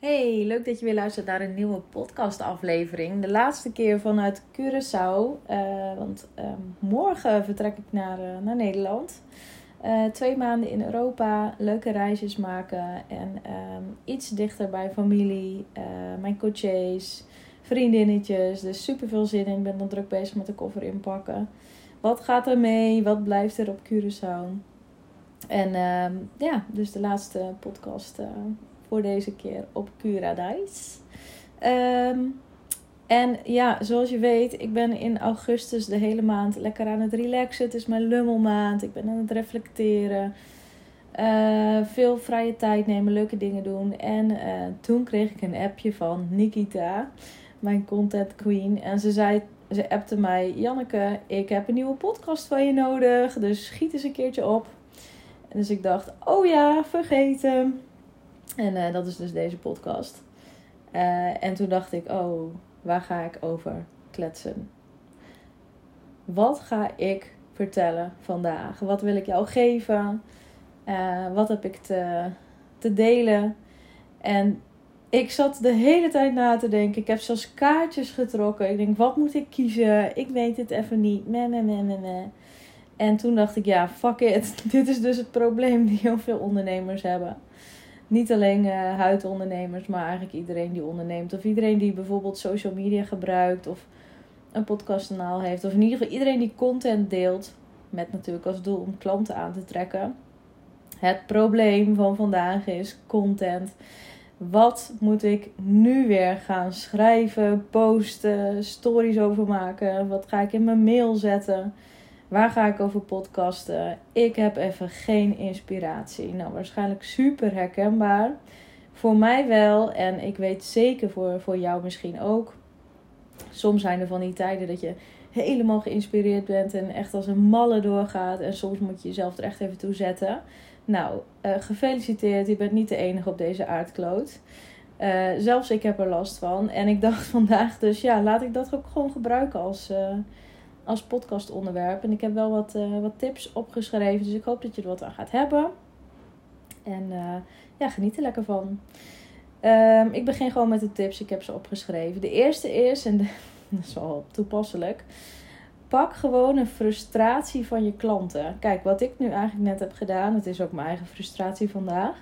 Hey, leuk dat je weer luistert naar een nieuwe podcastaflevering. De laatste keer vanuit Curaçao. Uh, want uh, morgen vertrek ik naar, uh, naar Nederland. Uh, twee maanden in Europa, leuke reisjes maken en ehm, iets dichter bij familie, mijn coaches, vriendinnetjes. Dus super veel zin in. Ik ben dan druk bezig met de koffer inpakken. Wat gaat er mee? Wat blijft er op Curaçao? En ehm, ja, dus de laatste podcast voor deze keer op Curadais. Um, en ja, zoals je weet, ik ben in augustus de hele maand lekker aan het relaxen. Het is mijn lummelmaand. Ik ben aan het reflecteren. Uh, veel vrije tijd nemen, leuke dingen doen. En uh, toen kreeg ik een appje van Nikita, mijn content queen. En ze zei, ze appte mij, Janneke, ik heb een nieuwe podcast van je nodig. Dus schiet eens een keertje op. En dus ik dacht, oh ja, vergeten. En uh, dat is dus deze podcast. Uh, en toen dacht ik, oh, waar ga ik over kletsen? Wat ga ik vertellen vandaag? Wat wil ik jou geven? Uh, wat heb ik te, te delen? En ik zat de hele tijd na te denken. Ik heb zelfs kaartjes getrokken. Ik denk, wat moet ik kiezen? Ik weet het even niet. Nee, nee, nee, nee. En toen dacht ik, ja, fuck it. Dit is dus het probleem die heel veel ondernemers hebben niet alleen uh, huidondernemers, maar eigenlijk iedereen die onderneemt. Of iedereen die bijvoorbeeld social media gebruikt of een podcastkanaal heeft. Of in ieder geval iedereen die content deelt. Met natuurlijk als doel om klanten aan te trekken. Het probleem van vandaag is content. Wat moet ik nu weer gaan schrijven, posten, stories over maken? Wat ga ik in mijn mail zetten? Waar ga ik over podcasten? Ik heb even geen inspiratie. Nou, waarschijnlijk super herkenbaar. Voor mij wel. En ik weet zeker voor, voor jou misschien ook. Soms zijn er van die tijden dat je helemaal geïnspireerd bent en echt als een malle doorgaat. En soms moet je jezelf er echt even toe zetten. Nou, uh, gefeliciteerd. Je bent niet de enige op deze aardkloot. Uh, zelfs ik heb er last van. En ik dacht vandaag dus, ja, laat ik dat ook gewoon gebruiken als, uh, als podcastonderwerp. En ik heb wel wat, uh, wat tips opgeschreven. Dus ik hoop dat je er wat aan gaat hebben. En uh, ja, geniet er lekker van. Um, ik begin gewoon met de tips. Ik heb ze opgeschreven. De eerste is, en de, dat is wel toepasselijk. Pak gewoon een frustratie van je klanten. Kijk, wat ik nu eigenlijk net heb gedaan. Het is ook mijn eigen frustratie vandaag.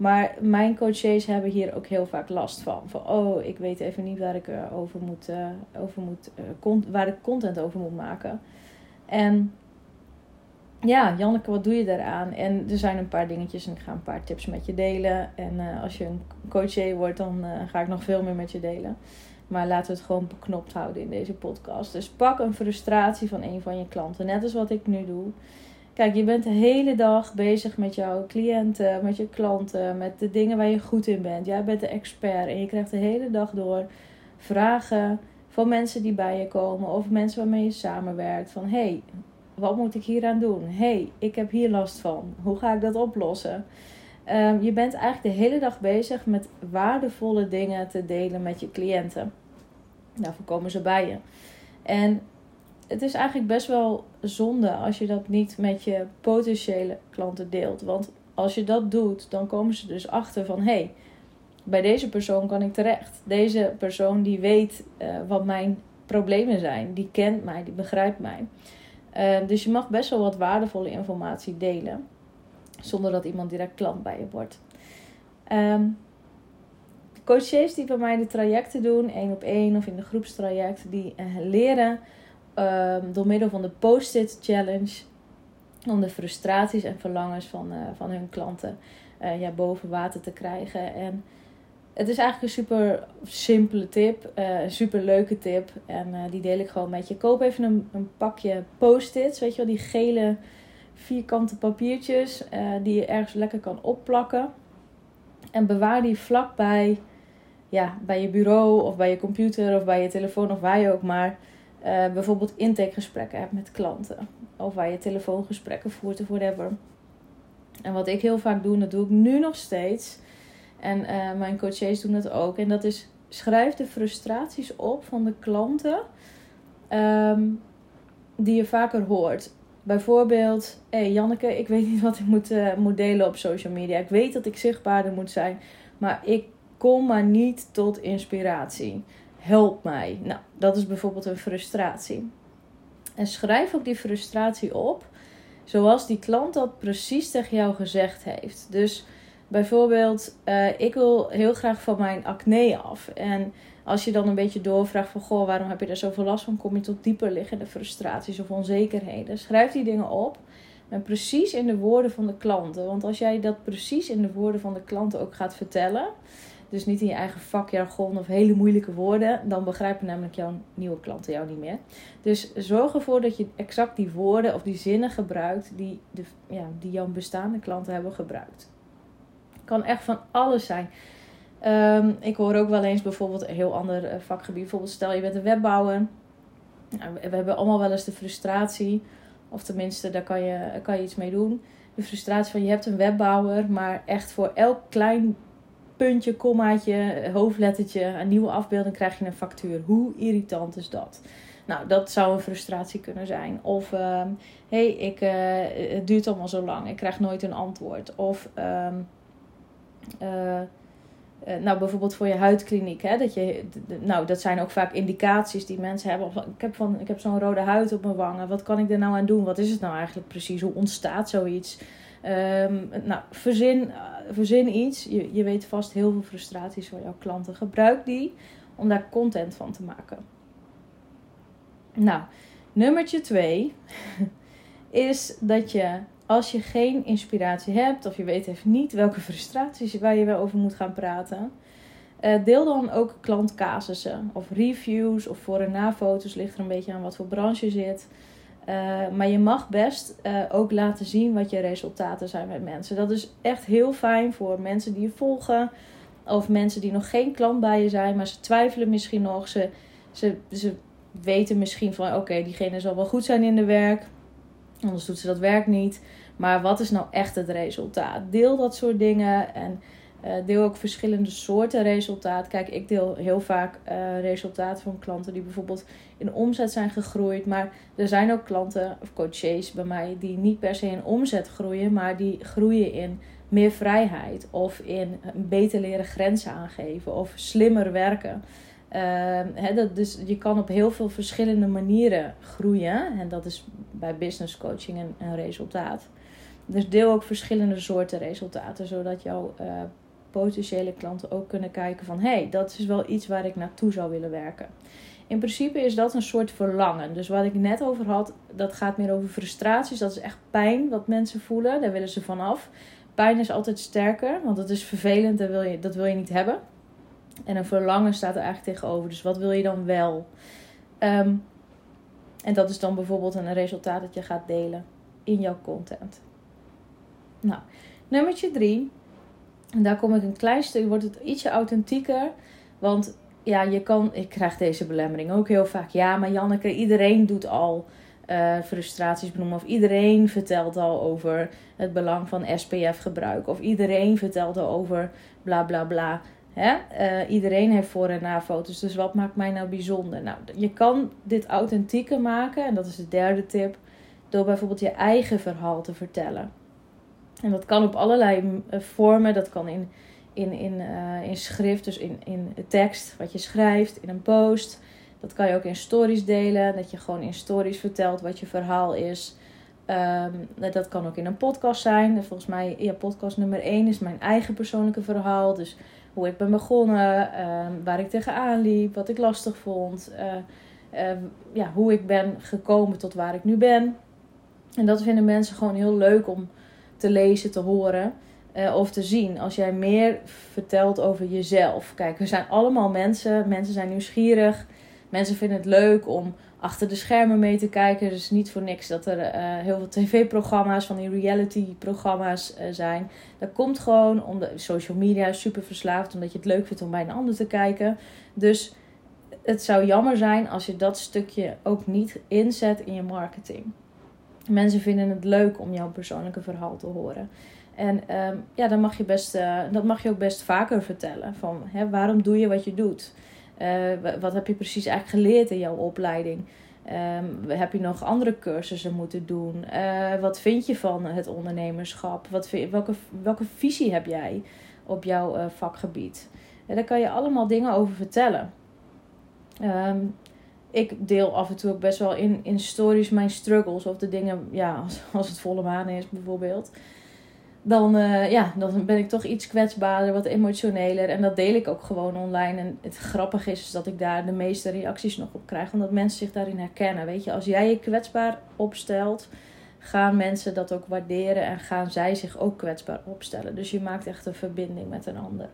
Maar mijn coaches hebben hier ook heel vaak last van. Van oh, ik weet even niet waar ik uh, over moet, uh, over moet uh, waar ik content over moet maken. En ja, Janneke, wat doe je daaraan? En er zijn een paar dingetjes en ik ga een paar tips met je delen. En als je een coaché wordt, dan ga ik nog veel meer met je delen. Maar laten we het gewoon beknopt houden in deze podcast. Dus pak een frustratie van een van je klanten. Net als wat ik nu doe. Kijk, je bent de hele dag bezig met jouw cliënten, met je klanten, met de dingen waar je goed in bent. Jij bent de expert en je krijgt de hele dag door vragen van mensen die bij je komen of mensen waarmee je samenwerkt. Van hey, wat moet ik hier aan doen? hey, ik heb hier last van. Hoe ga ik dat oplossen? Um, je bent eigenlijk de hele dag bezig met waardevolle dingen te delen met je cliënten. Daarvoor komen ze bij je. En het is eigenlijk best wel zonde als je dat niet met je potentiële klanten deelt. Want als je dat doet, dan komen ze dus achter van hé, hey, bij deze persoon kan ik terecht. Deze persoon die weet uh, wat mijn problemen zijn, die kent mij, die begrijpt mij. Uh, dus je mag best wel wat waardevolle informatie delen, zonder dat iemand direct klant bij je wordt. Um, coaches die bij mij de trajecten doen, één op één of in de groepstraject, die uh, leren um, door middel van de Post-it Challenge om de frustraties en verlangens van, uh, van hun klanten uh, ja, boven water te krijgen. En het is eigenlijk een super simpele tip, uh, een super leuke tip. En die deel ik gewoon met je. Koop even een, een pakje Post-its, weet je wel, die gele vierkante papiertjes die je ergens lekker kan opplakken. En bewaar die vlakbij ja, bij je bureau of bij je computer of bij je telefoon of waar je ook maar uh, bijvoorbeeld intakegesprekken hebt met klanten. Of waar je telefoongesprekken voert of whatever. En wat ik heel vaak doe, dat doe ik nu nog steeds. En uh, mijn coaches doen dat ook. En dat is schrijf de frustraties op van de klanten um, die je vaker hoort. Bijvoorbeeld, hé hey Janneke, ik weet niet wat ik moet, uh, moet delen op social media. Ik weet dat ik zichtbaarder moet zijn, maar ik kom maar niet tot inspiratie. Help mij. Nou, dat is bijvoorbeeld een frustratie. En schrijf ook die frustratie op, zoals die klant dat precies tegen jou gezegd heeft. Dus bijvoorbeeld, uh, ik wil heel graag van mijn acne af. En als je dan een beetje doorvraagt van, goh, waarom heb je daar zoveel last van? Kom je tot dieper liggende frustraties of onzekerheden. Schrijf die dingen op. En precies in de woorden van de klanten. Want als jij dat precies in de woorden van de klanten ook gaat vertellen. Dus niet in je eigen vakjargon of hele moeilijke woorden. Dan begrijpen namelijk jouw nieuwe klanten jou niet meer. Dus zorg ervoor dat je exact die woorden of die zinnen gebruikt. Die, de, ja, die jouw bestaande klanten hebben gebruikt. Kan echt van alles zijn. Um, ik hoor ook wel eens bijvoorbeeld een heel ander eh, vakgebied. Bijvoorbeeld stel je bent een webbouwer. Nou, we hebben allemaal wel eens de frustratie of tenminste, daar kan je, kan je iets mee doen. De frustratie van je hebt een webbouwer, maar echt voor elk klein puntje, kommaatje, hoofdlettertje, een nieuwe afbeelding krijg je een factuur. Hoe irritant is dat? Nou, dat zou een frustratie kunnen zijn. Of, hé, uh, hey, ik, uh, het duurt allemaal zo lang, ik krijg nooit een antwoord. Of, um, uh, eh, nou, bijvoorbeeld voor je huidkliniek. Hè, dat, je, nou, dat zijn ook vaak indicaties die mensen hebben. Ik heb, van, ik heb zo'n rode huid op mijn wangen. Wat kan ik er nou aan doen? Wat is het nou eigenlijk precies? Hoe ontstaat zoiets? Um, nou, verzin, eh, verzin iets. Je, je weet vast heel veel frustraties van jouw klanten. Gebruik die om daar content van te maken. Nou, nummertje twee is dat je als je geen inspiratie hebt of je weet even niet welke frustraties waar je wel over moet gaan praten, uh, deel dan ook klantcasussen of reviews of voor- en na-foto's. Ligt er een beetje aan wat voor branche zit. Uh, maar je mag best uh, ook laten zien wat je resultaten zijn met mensen. Dat is echt heel fijn voor mensen die je volgen. Of mensen die nog geen klant bij je zijn, maar ze twijfelen misschien nog. Ze, ze, ze weten misschien van oké, diegene zal wel goed zijn in de werk. Anders doet ze dat werk niet. Maar wat is nou echt het resultaat? Deel dat soort dingen en uh, deel ook verschillende soorten resultaat. Kijk, ik deel heel vaak uh, resultaten van klanten die bijvoorbeeld in omzet zijn gegroeid. Maar er zijn ook klanten of coaches bij mij die niet per se in omzet groeien, maar die groeien in meer vrijheid of in beter leren grenzen aangeven of slimmer werken. Uh, dat, dus je kan op heel veel verschillende manieren groeien. En dat is bij business coaching een, een resultaat. Dus deel ook verschillende soorten resultaten, zodat jouw uh, potentiële klanten ook kunnen kijken van hé, hey, dat is wel iets waar ik naartoe zou willen werken. In principe is dat een soort verlangen. Dus wat ik net over had, dat gaat meer over frustraties. Dat is echt pijn wat mensen voelen. Daar willen ze vanaf. Pijn is altijd sterker, want dat is vervelend. Dat wil je, dat wil je niet hebben. En een verlangen staat er eigenlijk tegenover. Dus wat wil je dan wel? Um, en dat is dan bijvoorbeeld een resultaat dat je gaat delen in jouw content. Nou, nummertje drie. En daar kom ik een klein stuk, wordt het ietsje authentieker. Want ja, je kan, ik krijg deze belemmering ook heel vaak. Ja, maar Janneke, iedereen doet al uh, frustraties benoemen. Of iedereen vertelt al over het belang van SPF gebruik. Of iedereen vertelt al over bla bla bla. Hè? Uh, iedereen heeft voor- en na-foto's. Dus wat maakt mij nou bijzonder? Nou, je kan dit authentieker maken. En dat is de derde tip. Door bijvoorbeeld je eigen verhaal te vertellen. En dat kan op allerlei eh, vormen. Dat kan in, in, in, uh, in schrift, dus in, in tekst, wat je schrijft, in een post. Dat kan je ook in stories delen. Dat je gewoon in stories vertelt wat je verhaal is. Um, dat kan ook in een podcast zijn. Volgens mij, ja, podcast nummer 1 is mijn eigen persoonlijke verhaal. Dus hoe ik ben begonnen, um, waar ik tegenaan liep, wat ik lastig vond. Ja, hoe ik ben gekomen tot waar ik nu ben. En dat vinden mensen gewoon heel leuk om te lezen, te horen uh, of te zien. Als jij meer vertelt over jezelf. Kijk, we zijn allemaal mensen. Mensen zijn nieuwsgierig. Mensen vinden het leuk om achter de schermen mee te kijken. Dus niet voor niks dat er uh, heel veel tv-programma's, van die reality-programma's uh, zijn. Dat komt gewoon omdat social media super verslaafd, omdat je het leuk vindt om bij een ander te kijken. Dus het zou jammer zijn als je dat stukje ook niet inzet in je marketing. Mensen vinden het leuk om jouw persoonlijke verhaal te horen. En um, ja, dan mag je best, uh, dat mag je ook best vaker vertellen. Van hè, waarom doe je wat je doet? Uh, wat heb je precies eigenlijk geleerd in jouw opleiding? Um, heb je nog andere cursussen moeten doen? Uh, wat vind je van het ondernemerschap? Wat welke, welke visie heb jij? op jouw vakgebied. En daar kan je allemaal dingen over vertellen. Ehm, ik deel af en toe ook best wel in, in stories mijn struggles of de dingen, ja, als, als het volle maan is bijvoorbeeld. Dan, uh, ja, dan ben ik toch iets kwetsbaarder, wat emotioneler. En dat deel ik ook gewoon online. En het grappige is dat ik daar de meeste reacties nog op krijg, omdat mensen zich daarin herkennen. Weet je, als jij je kwetsbaar opstelt, gaan mensen dat ook waarderen en gaan zij zich ook kwetsbaar opstellen. Dus je maakt echt een verbinding met een ander.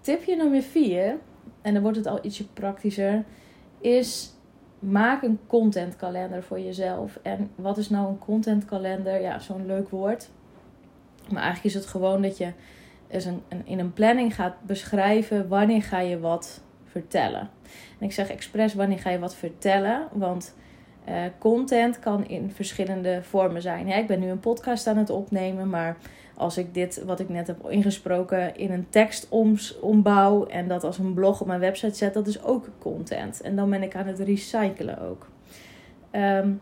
Tipje nummer 4, en dan wordt het al ietsje praktischer, is maak een contentkalender voor jezelf. En wat is nou een contentkalender? Ja, zo'n leuk woord. Maar eigenlijk is het gewoon dat je dus een, in een planning gaat beschrijven wanneer ga je wat vertellen. En ik zeg expres wanneer ga je wat vertellen, want uh, content kan in verschillende vormen zijn. ik ben nu een podcast aan het opnemen, maar als ik dit wat ik net heb ingesproken in een tekst ombouw en dat als een blog op mijn website zet, dat is ook content. En dan ben ik aan het recyclen ook. Um,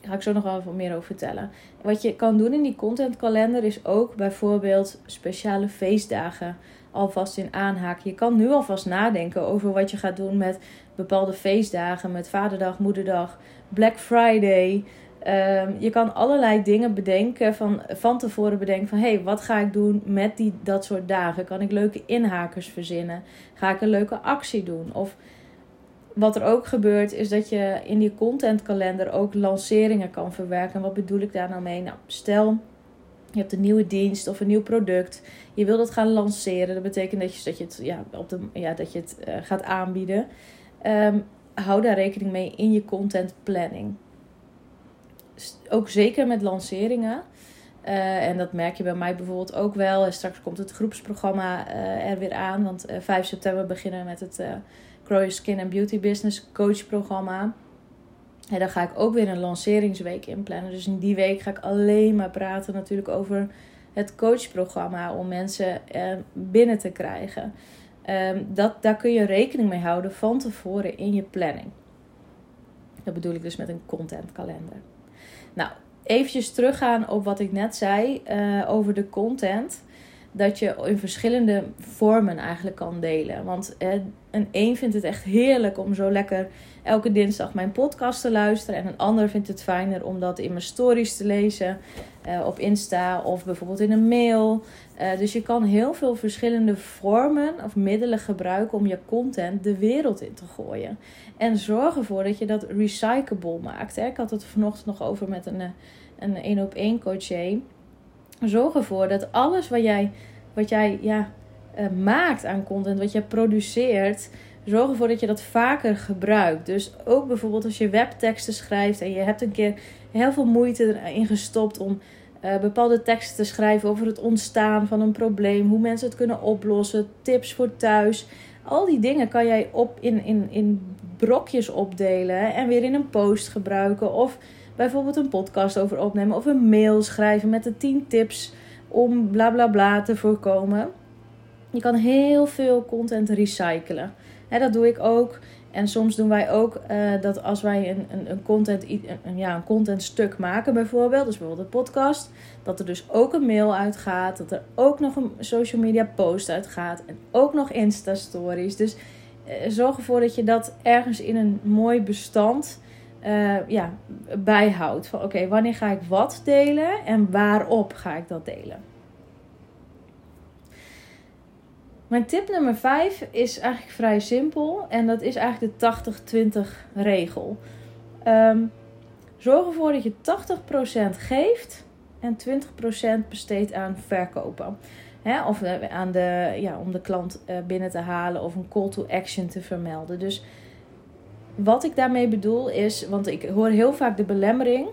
daar ga ik zo nog wel even meer over vertellen. Wat je kan doen in die contentkalender is ook bijvoorbeeld speciale feestdagen alvast in aanhaken. Je kan nu alvast nadenken over wat je gaat doen met bepaalde feestdagen, met Vaderdag, Moederdag, Black Friday. Ehm, je kan allerlei dingen bedenken van, van tevoren bedenken van hé, hey, wat ga ik doen met die, dat soort dagen? Kan ik leuke inhakers verzinnen? Ga ik een leuke actie doen? Of wat er ook gebeurt is dat je in die contentkalender ook lanceringen kan verwerken. Wat bedoel ik daar nou mee? Nou, stel je hebt een nieuwe dienst of een nieuw product. Je wil dat gaan lanceren. Dat betekent dat je, dat je het, ja, op de, ja, dat je het uh, gaat aanbieden. Um, hou daar rekening mee in je content planning. Ook zeker met lanceringen. Uh, en dat merk je bij mij bijvoorbeeld ook wel. En straks komt het groepsprogramma uh, er weer aan. Want 5 september beginnen we met het Grow Your Skin and Beauty Business Coach programma. En dan ga ik ook weer een lanceringsweek inplannen. Dus in die week ga ik alleen maar praten natuurlijk over het coachprogramma om mensen eh, binnen te krijgen. Um, dat, daar kun je rekening mee houden van tevoren in je planning. Dat bedoel ik dus met een contentkalender. Nou, eventjes teruggaan op wat ik net zei uh, over de content. Dat je in verschillende vormen eigenlijk kan delen. Want uh, een een vindt het echt heerlijk om zo lekker elke dinsdag mijn podcast te luisteren. En een ander vindt het fijner om dat in mijn stories te lezen. Uh, op Insta of bijvoorbeeld in een mail. Uh, dus je kan heel veel verschillende vormen of middelen gebruiken om je content de wereld in te gooien. En zorg ervoor dat je dat recyclable maakt. Hè. Ik had het vanochtend nog over met een een één op één coachie. Zorg ervoor dat alles wat jij, wat jij ja, uh, maakt aan content, wat jij produceert, zorg ervoor dat je dat vaker gebruikt. Dus ook bijvoorbeeld als je webteksten schrijft en je hebt een keer heel veel moeite erin gestopt om uh, bepaalde teksten te schrijven over het ontstaan van een probleem, hoe mensen het kunnen oplossen, tips voor thuis. Al die dingen kan jij op in, in, in brokjes opdelen en weer in een post gebruiken. Of bijvoorbeeld een podcast over opnemen of een mail schrijven met de 10 tips om bla bla bla te voorkomen. Je kan heel veel content recyclen. Hè, dat doe ik ook. En soms doen wij ook uh, dat als wij een, een, een, content, een, ja, een content stuk maken, bijvoorbeeld, dus bijvoorbeeld een podcast, dat er dus ook een mail uitgaat, dat er ook nog een social media post uitgaat en ook nog Insta stories. Dus uh, zorg ervoor dat je dat ergens in een mooi bestand uh, ja, bijhoudt. Van oké, wanneer ga ik wat delen en waarop ga ik dat delen? Mijn tip nummer 5 is eigenlijk vrij simpel. En dat is eigenlijk de 80-20 regel. Um, zorg ervoor dat je 80% geeft en 20% besteedt aan verkopen. Hè, of eh, aan de, ja, om de klant eh, binnen te halen of een call to action te vermelden. Dus wat ik daarmee bedoel is, want ik hoor heel vaak de belemmering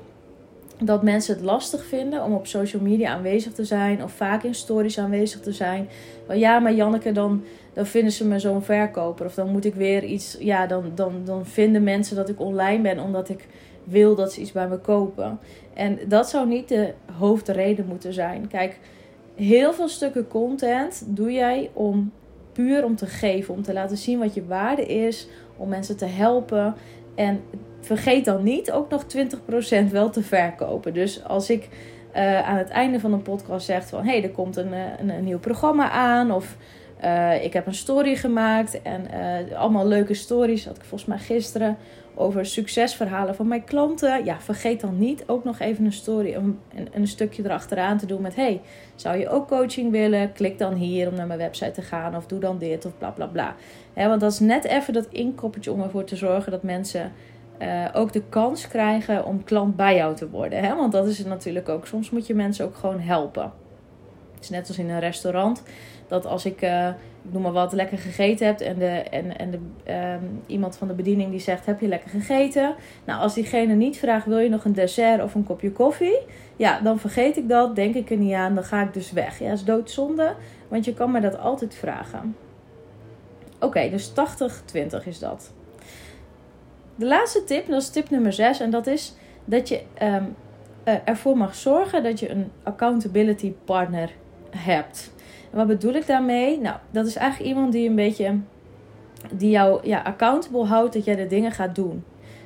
dat mensen het lastig vinden om op social media aanwezig te zijn of vaak in stories aanwezig te zijn. Maar ja, maar Janneke, dan, dan vinden ze me zo'n verkoper. Of dan moet ik weer iets, ja, dan, dan, dan vinden mensen dat ik online ben omdat ik wil dat ze iets bij me kopen. En dat zou niet de hoofdreden moeten zijn. Kijk, heel veel stukken content doe jij om puur om te geven, om te laten zien wat je waarde is, om mensen te helpen. En vergeet dan niet ook nog 20% wel te verkopen. Dus als ik aan het einde van een podcast zegt van... hé, hey, er komt een, een, een, nieuw programma aan of... ik heb een story gemaakt en allemaal leuke stories. Had ik volgens mij gisteren over succesverhalen van mijn klanten. Ja, vergeet dan niet ook nog even een story, een, een stukje erachteraan te doen met: hey, zou je ook coaching willen? Klik dan hier om naar mijn website te gaan, of doe dan dit, of bla bla bla. want dat is net even dat inkoppertje om ervoor te zorgen dat mensen uh, ook de kans krijgen om klant bij jou te worden. Hè? Want dat is het natuurlijk ook. Soms moet je mensen ook gewoon helpen. Het is net als in een restaurant. Dat als ik, uh, ik noem maar wat, lekker gegeten heb en, de, en, en de, um, iemand van de bediening die zegt: Heb je lekker gegeten? Nou, als diegene niet vraagt: Wil je nog een dessert of een kopje koffie? Ja, dan vergeet ik dat, denk ik er niet aan, dan ga ik dus weg. Ja, dat is doodzonde, want je kan me dat altijd vragen. Oké, dus 80-20 is dat. De laatste tip, dat is tip nummer 6, en dat is dat je um, ervoor mag zorgen dat je een accountability partner hebt. En wat bedoel ik daarmee? Nou, dat is eigenlijk iemand die een beetje die jou ja, accountable houdt dat jij de dingen gaat doen.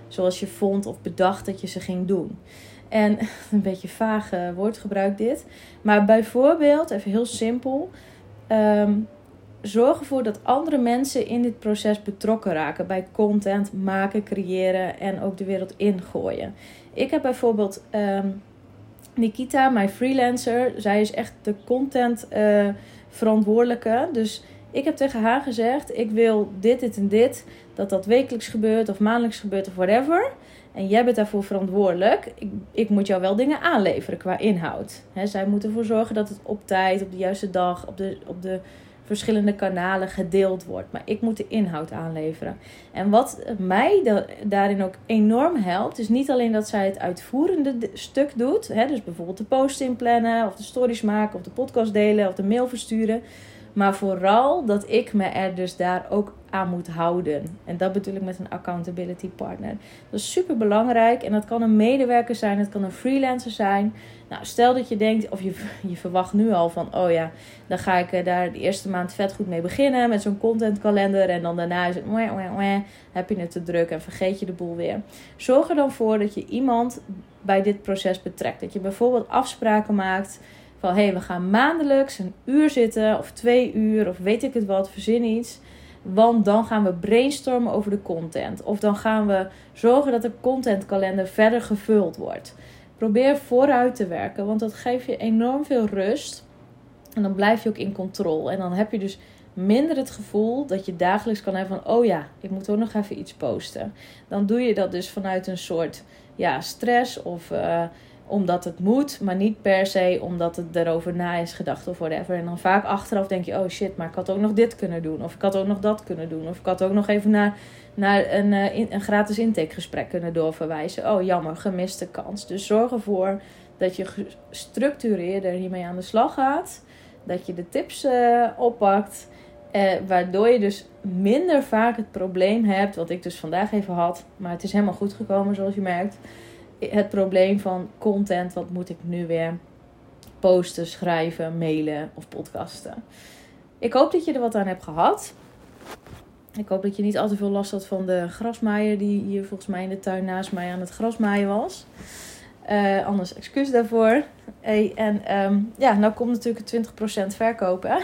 Zoals je vond of bedacht dat je ze ging doen. En een beetje vaag uh, woordgebruik dit. Maar bijvoorbeeld, even heel simpel. Um, zorg ervoor dat andere mensen in dit proces betrokken raken. Bij content maken, creëren en ook de wereld ingooien. Ik heb bijvoorbeeld um, Nikita, mijn freelancer. Zij is echt de content uh, verantwoordelijke. Dus ik heb tegen haar gezegd: ik wil dit, dit en dit. Dat dat wekelijks gebeurt of maandelijks gebeurt of whatever. En jij bent daarvoor verantwoordelijk. Ik, ik moet jou wel dingen aanleveren qua inhoud. Zij moet ervoor zorgen dat het op tijd, op de juiste dag, op de, op de verschillende kanalen gedeeld wordt. Maar ik moet de inhoud aanleveren. En wat mij daarin ook enorm helpt, is niet alleen dat zij het uitvoerende stuk doet. Hè, dus bijvoorbeeld de post inplannen, of de stories maken, of de podcast delen, of de mail versturen. Maar vooral dat ik me er dus daar ook aan moet houden. En dat bedoel ik met een accountability partner. Dat is super belangrijk. En dat kan een medewerker zijn, het kan een freelancer zijn. Nou, stel dat je denkt, of je, je verwacht nu al van, oh ja, dan ga ik eh, daar de eerste maand vet goed mee beginnen met zo'n contentkalender. En dan daarna is het, wah, wah, wah, heb je het te druk en vergeet je de boel weer. Zorg er dan voor dat je iemand bij dit proces betrekt. Dat je bijvoorbeeld afspraken maakt van, hé, hey, we gaan maandelijks een uur zitten of twee uur of weet ik het wat, verzin iets. Want dan gaan we brainstormen over de content. Of dan gaan we zorgen dat de contentkalender verder gevuld wordt. Probeer vooruit te werken, want dat geeft je enorm veel rust. En dan blijf je ook in controle. En dan heb je dus minder het gevoel dat je dagelijks kan hebben van: oh ja, ik moet ook nog even iets posten. Dan doe je dat dus vanuit een soort ja, stress of. Uh, omdat het moet, maar niet per se omdat het erover na is gedacht of whatever. En dan vaak achteraf denk je, oh shit, maar ik had ook nog dit kunnen doen. Of ik had ook nog dat kunnen doen. Of ik had ook nog even naar, naar een, uh, een gratis intakegesprek kunnen doorverwijzen. Oh jammer, gemiste kans. Dus zorg ervoor dat je gestructureerder hiermee aan de slag gaat. Dat je de tips uh, oppakt. Uh, waardoor je dus minder vaak het probleem hebt, wat ik dus vandaag even had. Maar het is helemaal goed gekomen zoals je merkt het probleem van content. Wat moet ik nu weer posten, schrijven, mailen of podcasten? Ik hoop dat je er wat aan hebt gehad. Ik hoop dat je niet al te veel last had van de grasmaaier die hier volgens mij in de tuin naast mij aan het grasmaaien was. Uh, anders excuus daarvoor. Hey, en um, ja, nou komt natuurlijk 20% verkopen.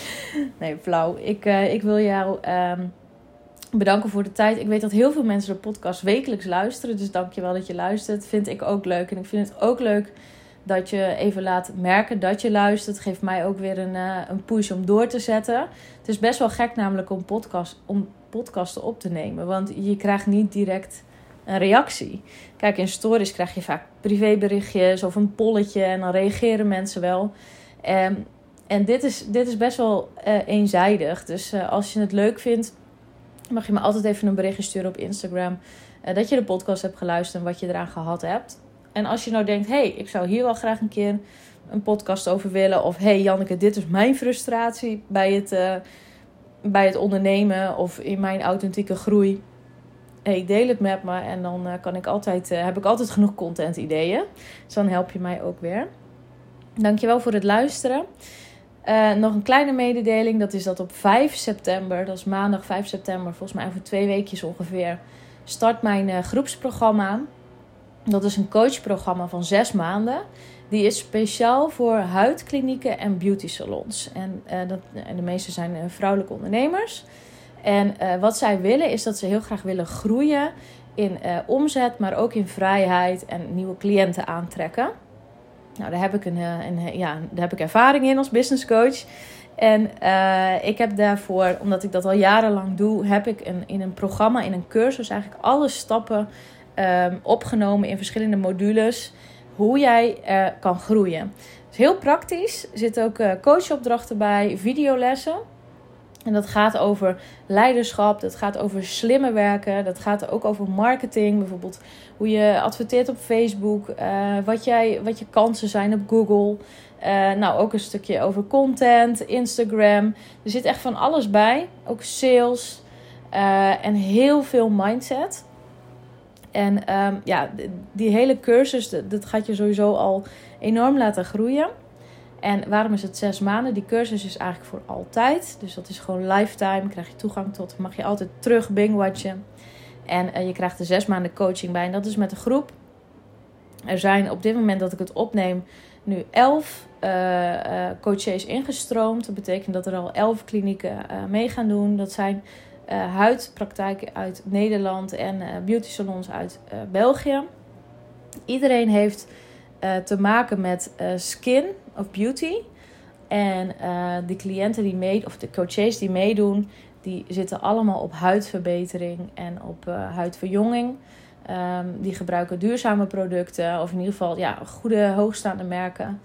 nee, flauw. Ik, uh, ik wil jou um, bedanken voor de tijd. Ik weet dat heel veel mensen de podcast wekelijks luisteren. Dus dank je wel dat je luistert. Vind ik ook leuk. En ik vind het ook leuk dat je even laat merken dat je luistert. Geeft mij ook weer een, uh, een push om door te zetten. Het is best wel gek namelijk om, podcast, om podcasten op te nemen. Want je krijgt niet direct een reactie. Kijk, in stories krijg je vaak privéberichtjes of een polletje. En dan reageren mensen wel. Um, en dit is, dit is best wel uh, eenzijdig. Dus uh, als je het leuk vindt mag je me altijd even een berichtje sturen op Instagram. Uh, dat je de podcast hebt geluisterd en wat je eraan gehad hebt. En als je nou denkt, hey, ik zou hier wel graag een keer een podcast over willen. Of hey Janneke, dit is mijn frustratie bij het, uh, bij het ondernemen of in mijn authentieke groei. Hey, deel het met me en dan uh, kan ik altijd, heb ik altijd genoeg content ideeën. Dus dan help je mij ook weer. Dankjewel voor het luisteren. Uh, nog een kleine mededeling, dat is dat op 5 september, dat is maandag 5 september, volgens mij over twee weekjes ongeveer, start mijn uh, groepsprogramma. Dat is een coachprogramma van zes maanden, Die is speciaal voor huidklinieken en beauty salons. En, dat, en de meeste zijn vrouwelijke ondernemers. En wat zij willen is dat ze heel graag willen groeien in omzet, maar ook in vrijheid en nieuwe cliënten aantrekken. Nou, daar heb ik, een, een, ja, daar heb ik ervaring in als business coach. En uh, ik heb daarvoor, omdat ik dat al jarenlang doe, heb ik een, in een programma, in een cursus, eigenlijk alle stappen um, opgenomen in verschillende modules. Hoe jij uh, kan groeien. Is heel praktisch. Er zitten ook coachopdrachten bij, videolessen. En dat gaat over leiderschap, dat gaat over slimme werken, dat gaat ook over marketing. Bijvoorbeeld hoe je adverteert op Facebook, uh, wat, jij, wat je kansen zijn op Google. Uh, nou, ook een stukje over content, Instagram. Er zit echt van alles bij. Ook sales uh, en heel veel mindset. En um, ja, die hele cursus, dat gaat je sowieso al enorm laten groeien. En waarom is het zes maanden? Die cursus is eigenlijk voor altijd. Dus dat is gewoon lifetime. Krijg je toegang tot. Mag je altijd terug bingwatchen. En uh, je krijgt er zes maanden coaching bij. En dat is met een groep. Er zijn op dit moment dat ik het opneem nu elf uh, coaches ingestroomd. Dat betekent dat er al elf klinieken mee gaan doen. Dat zijn huidpraktijken uit Nederland en beauty salons uit België. Iedereen heeft te maken met skin of beauty. En uh, de cliënten die mee, of de coaches die meedoen, die zitten allemaal op huidverbetering en op huidverjonging. Um, die gebruiken duurzame producten, of in ieder geval ja, goede, hoogstaande merken.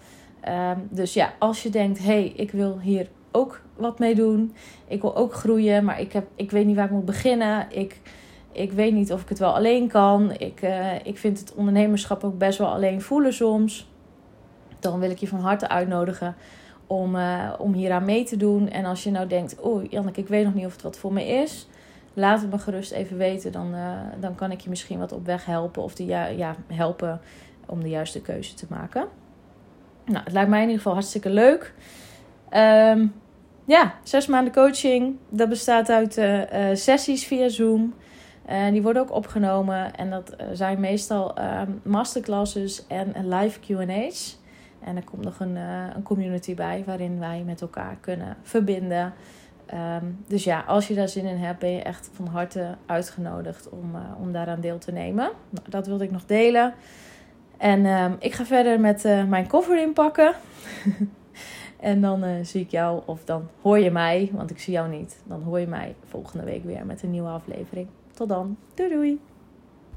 Um, dus ja, als je denkt, hé, hey, ik wil hier ook wat mee doen. Ik wil ook groeien, maar ik, heb, ik weet niet waar ik moet beginnen. Ik, ik weet niet of ik het wel alleen kan. Ik, uh, ik vind het ondernemerschap ook best wel alleen voelen soms dan wil ik je van harte uitnodigen om, uh, om hier aan mee te doen. En als je nou denkt, oh Janneke, ik weet nog niet of het wat voor me is. Laat het me gerust even weten. Dan, uh, dan kan ik je misschien wat op weg helpen. Of die, ja, ja, helpen om de juiste keuze te maken. Nou, het lijkt mij in ieder geval hartstikke leuk. Um, ja, zes maanden coaching. Dat bestaat uit sessies via Zoom. En die worden ook opgenomen. En dat zijn meestal um, masterclasses en live QA's. En er komt nog een, een community bij waarin wij met elkaar kunnen verbinden. Um, dus ja, als je daar zin in hebt, ben je echt van harte uitgenodigd om, om daaraan deel te nemen. Nou, dat wilde ik nog delen. En um, ik ga verder met mijn koffer inpakken. en dan zie ik jou, of dan hoor je mij, want ik zie jou niet. Dan hoor je mij volgende week weer met een nieuwe aflevering. Tot dan. Doei doei.